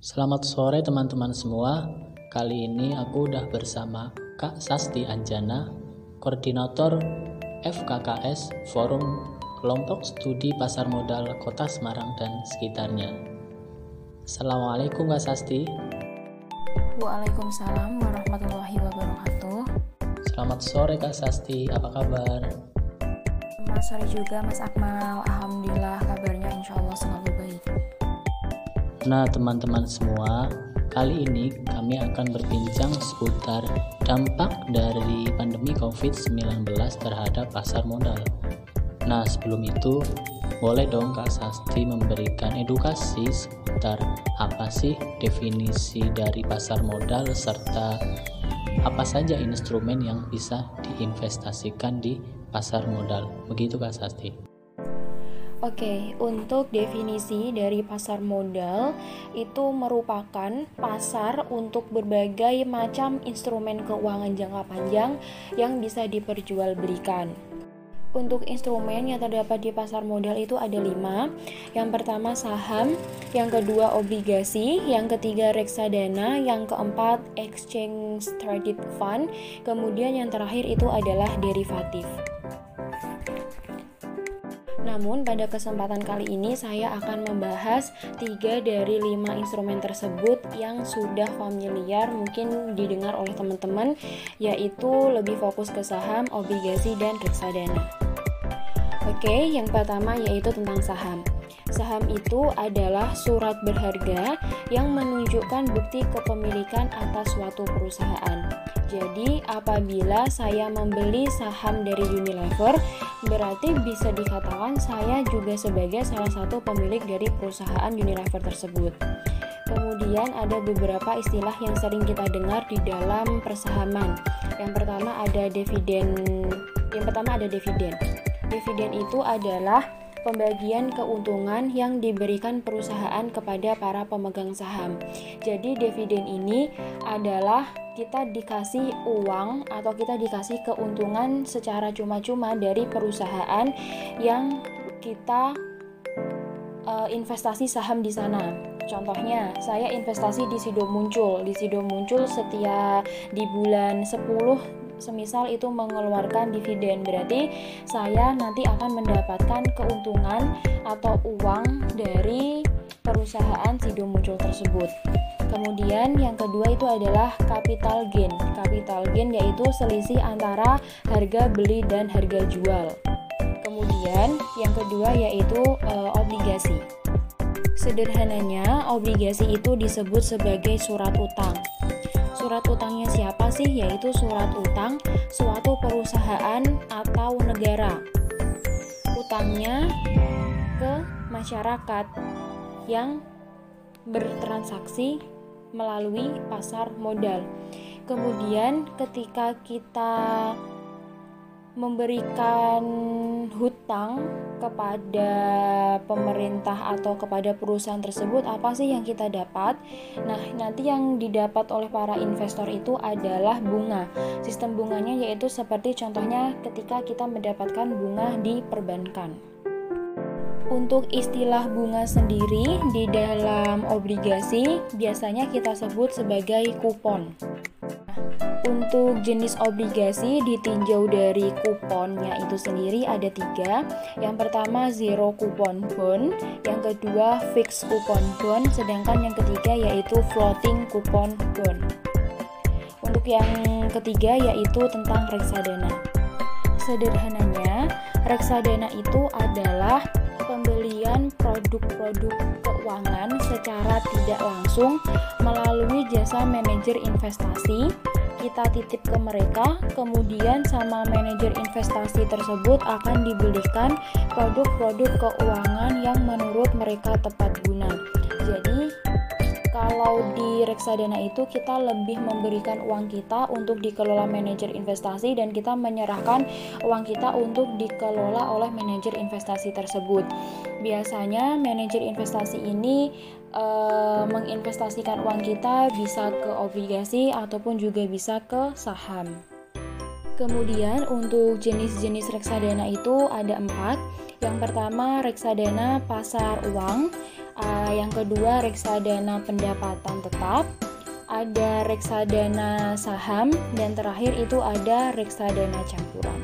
Selamat sore teman-teman semua. Kali ini aku udah bersama Kak Sasti Anjana, Koordinator FKKS Forum Kelompok Studi Pasar Modal Kota Semarang dan sekitarnya. Assalamualaikum Kak Sasti. Waalaikumsalam warahmatullahi wabarakatuh. Selamat sore Kak Sasti, apa kabar? Selamat sore juga Mas Akmal. Alhamdulillah kabarnya insya Allah selalu. Nah teman-teman semua, kali ini kami akan berbincang seputar dampak dari pandemi COVID-19 terhadap pasar modal. Nah sebelum itu, boleh dong Kak Sasti memberikan edukasi seputar apa sih definisi dari pasar modal serta apa saja instrumen yang bisa diinvestasikan di pasar modal. Begitu Kak Sasti. Oke, untuk definisi dari pasar modal itu merupakan pasar untuk berbagai macam instrumen keuangan jangka panjang yang bisa diperjualbelikan. Untuk instrumen yang terdapat di pasar modal itu ada lima. Yang pertama saham, yang kedua obligasi, yang ketiga reksadana, yang keempat exchange traded fund, kemudian yang terakhir itu adalah derivatif. Namun pada kesempatan kali ini saya akan membahas tiga dari lima instrumen tersebut yang sudah familiar mungkin didengar oleh teman-teman yaitu lebih fokus ke saham, obligasi, dan reksadana. Oke, yang pertama yaitu tentang saham. Saham itu adalah surat berharga yang menunjukkan bukti kepemilikan atas suatu perusahaan. Jadi, apabila saya membeli saham dari Unilever, berarti bisa dikatakan saya juga sebagai salah satu pemilik dari perusahaan Unilever tersebut. Kemudian ada beberapa istilah yang sering kita dengar di dalam persahaman. Yang pertama ada dividen. Yang pertama ada dividen. Dividen itu adalah pembagian keuntungan yang diberikan perusahaan kepada para pemegang saham. Jadi dividen ini adalah kita dikasih uang atau kita dikasih keuntungan secara cuma-cuma dari perusahaan yang kita uh, investasi saham di sana. Contohnya, saya investasi di Sido Muncul. Di Sido Muncul setiap di bulan 10 semisal itu mengeluarkan dividen berarti saya nanti akan mendapatkan keuntungan atau uang dari perusahaan Sido Muncul tersebut. Kemudian yang kedua itu adalah capital gain. Capital gain yaitu selisih antara harga beli dan harga jual. Kemudian yang kedua yaitu e, obligasi. Sederhananya, obligasi itu disebut sebagai surat utang. Surat utangnya siapa sih? Yaitu surat utang suatu perusahaan atau negara. Utangnya ke masyarakat yang bertransaksi melalui pasar modal. Kemudian ketika kita memberikan hutang kepada pemerintah atau kepada perusahaan tersebut apa sih yang kita dapat? Nah, nanti yang didapat oleh para investor itu adalah bunga. Sistem bunganya yaitu seperti contohnya ketika kita mendapatkan bunga di perbankan. Untuk istilah bunga sendiri di dalam obligasi biasanya kita sebut sebagai kupon. Untuk jenis obligasi ditinjau dari kuponnya itu sendiri ada tiga. Yang pertama zero coupon bond, yang kedua fixed coupon bond, sedangkan yang ketiga yaitu floating coupon bond. Untuk yang ketiga yaitu tentang reksadana. Sederhananya, reksadana itu adalah pembelian produk-produk keuangan secara tidak langsung melalui jasa manajer investasi kita titip ke mereka, kemudian sama manajer investasi tersebut akan dibelikan produk-produk keuangan yang menurut mereka tepat guna. Kalau di reksadana itu kita lebih memberikan uang kita untuk dikelola manajer investasi dan kita menyerahkan uang kita untuk dikelola oleh manajer investasi tersebut. Biasanya manajer investasi ini uh, menginvestasikan uang kita bisa ke obligasi ataupun juga bisa ke saham. Kemudian untuk jenis-jenis reksadana itu ada empat. Yang pertama reksadana pasar uang Uh, yang kedua reksadana pendapatan tetap, ada reksadana saham dan terakhir itu ada reksadana campuran.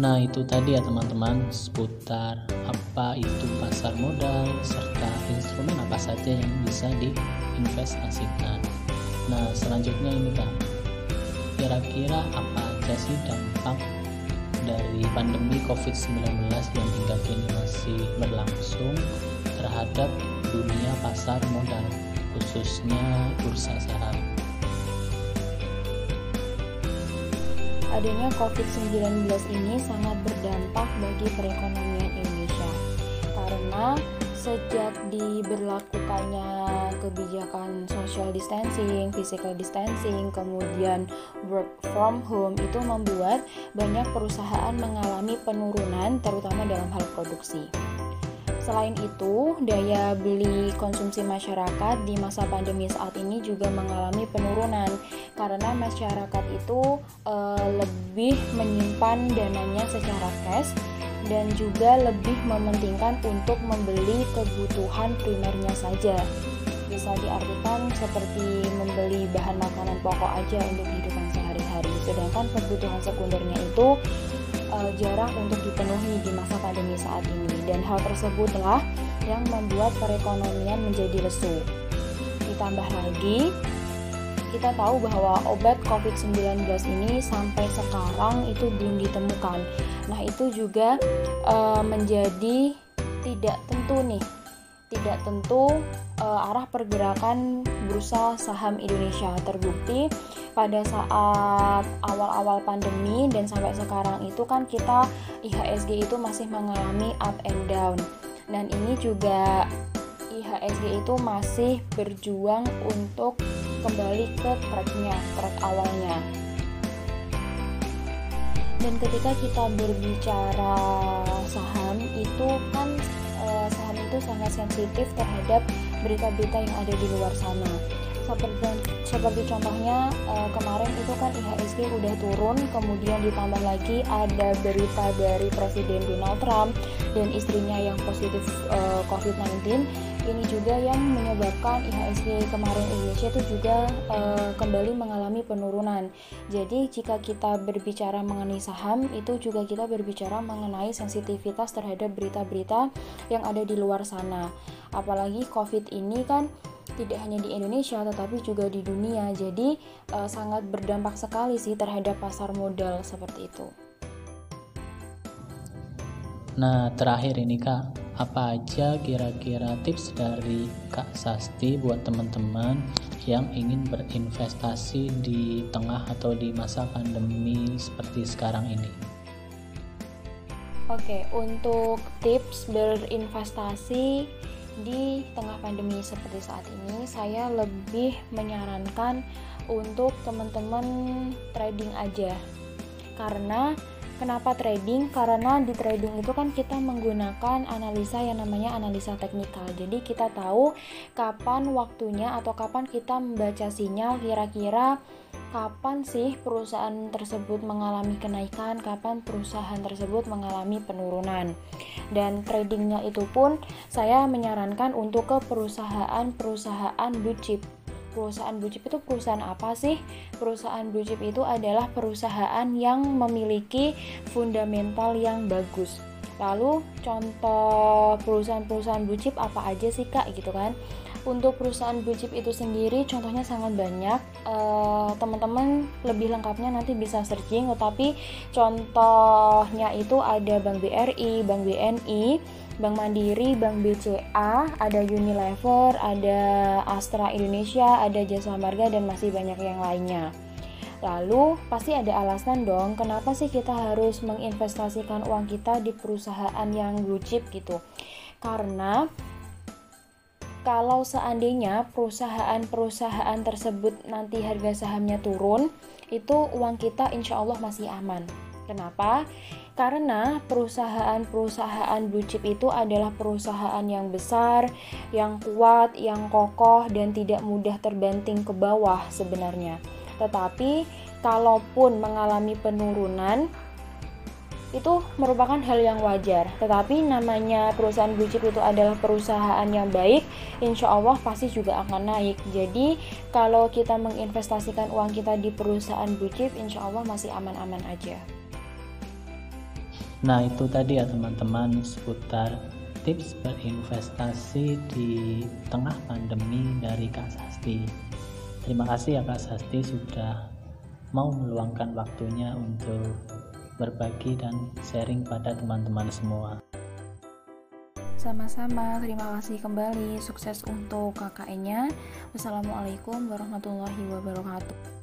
Nah, itu tadi ya teman-teman seputar apa itu pasar modal serta instrumen apa saja yang bisa diinvestasikan. Nah, selanjutnya ini Kak. Kira-kira apa aja sih dampak dari pandemi COVID-19 yang hingga kini masih berlangsung terhadap dunia pasar modal, khususnya bursa saham? adanya COVID-19 ini sangat berdampak bagi perekonomian Indonesia karena sejak diberlakukannya kebijakan social distancing, physical distancing, kemudian work from home itu membuat banyak perusahaan mengalami penurunan terutama dalam hal produksi. Selain itu, daya beli konsumsi masyarakat di masa pandemi saat ini juga mengalami penurunan karena masyarakat itu e, lebih menyimpan dananya secara cash dan juga lebih mementingkan untuk membeli kebutuhan primernya saja. Bisa diartikan seperti membeli bahan makanan pokok aja untuk kehidupan sehari-hari, sedangkan kebutuhan sekundernya itu uh, jarang untuk dipenuhi di masa pandemi saat ini dan hal tersebutlah yang membuat perekonomian menjadi lesu. Ditambah lagi, kita tahu bahwa obat COVID-19 ini sampai sekarang itu belum ditemukan. Nah, itu juga uh, menjadi tidak tentu nih tidak tentu uh, arah pergerakan bursa saham Indonesia terbukti pada saat awal-awal pandemi dan sampai sekarang itu kan kita IHSG itu masih mengalami up and down dan ini juga IHSG itu masih berjuang untuk kembali ke tracknya, track awalnya. Dan ketika kita berbicara saham itu kan saham itu sangat sensitif terhadap berita-berita yang ada di luar sana. Seperti seperti contohnya uh, kemarin itu kan IHSG udah turun kemudian ditambah lagi ada berita dari Presiden Donald Trump dan istrinya yang positif uh, COVID-19 ini juga yang menyebabkan IHSG kemarin Indonesia itu juga uh, kembali mengalami penurunan. Jadi jika kita berbicara mengenai saham itu juga kita berbicara mengenai sensitivitas terhadap berita-berita yang ada di luar sana. Apalagi COVID ini kan tidak hanya di Indonesia tetapi juga di dunia. Jadi uh, sangat berdampak sekali sih terhadap pasar modal seperti itu. Nah, terakhir ini Kak, apa aja kira-kira tips dari Kak Sasti buat teman-teman yang ingin berinvestasi di tengah atau di masa pandemi seperti sekarang ini? Oke, untuk tips berinvestasi di tengah pandemi seperti saat ini, saya lebih menyarankan untuk teman-teman trading aja. Karena Kenapa trading? Karena di trading itu kan kita menggunakan analisa yang namanya analisa teknikal. Jadi kita tahu kapan waktunya atau kapan kita membaca sinyal kira-kira kapan sih perusahaan tersebut mengalami kenaikan, kapan perusahaan tersebut mengalami penurunan. Dan tradingnya itu pun saya menyarankan untuk ke perusahaan-perusahaan blue chip perusahaan blue chip itu perusahaan apa sih? Perusahaan blue chip itu adalah perusahaan yang memiliki fundamental yang bagus. Lalu contoh perusahaan-perusahaan blue chip apa aja sih kak gitu kan? Untuk perusahaan blue chip itu sendiri contohnya sangat banyak. teman teman-teman lebih lengkapnya nanti bisa searching. Tetapi contohnya itu ada Bank BRI, Bank BNI, Bank Mandiri, Bank BCA, ada Unilever, ada Astra Indonesia, ada Jasa Marga dan masih banyak yang lainnya. Lalu pasti ada alasan dong kenapa sih kita harus menginvestasikan uang kita di perusahaan yang blue chip gitu. Karena kalau seandainya perusahaan-perusahaan tersebut nanti harga sahamnya turun, itu uang kita insya Allah masih aman. Kenapa? Karena perusahaan-perusahaan blue chip itu adalah perusahaan yang besar, yang kuat, yang kokoh dan tidak mudah terbanting ke bawah sebenarnya. Tetapi kalaupun mengalami penurunan itu merupakan hal yang wajar. Tetapi namanya perusahaan blue chip itu adalah perusahaan yang baik, insya Allah pasti juga akan naik. Jadi kalau kita menginvestasikan uang kita di perusahaan blue chip, insya Allah masih aman-aman aja. Nah itu tadi ya teman-teman seputar tips berinvestasi di tengah pandemi dari Kak Sasti. Terima kasih ya Kak Sasti sudah mau meluangkan waktunya untuk berbagi dan sharing pada teman-teman semua. Sama-sama, terima kasih kembali. Sukses untuk KKN-nya. Wassalamualaikum warahmatullahi wabarakatuh.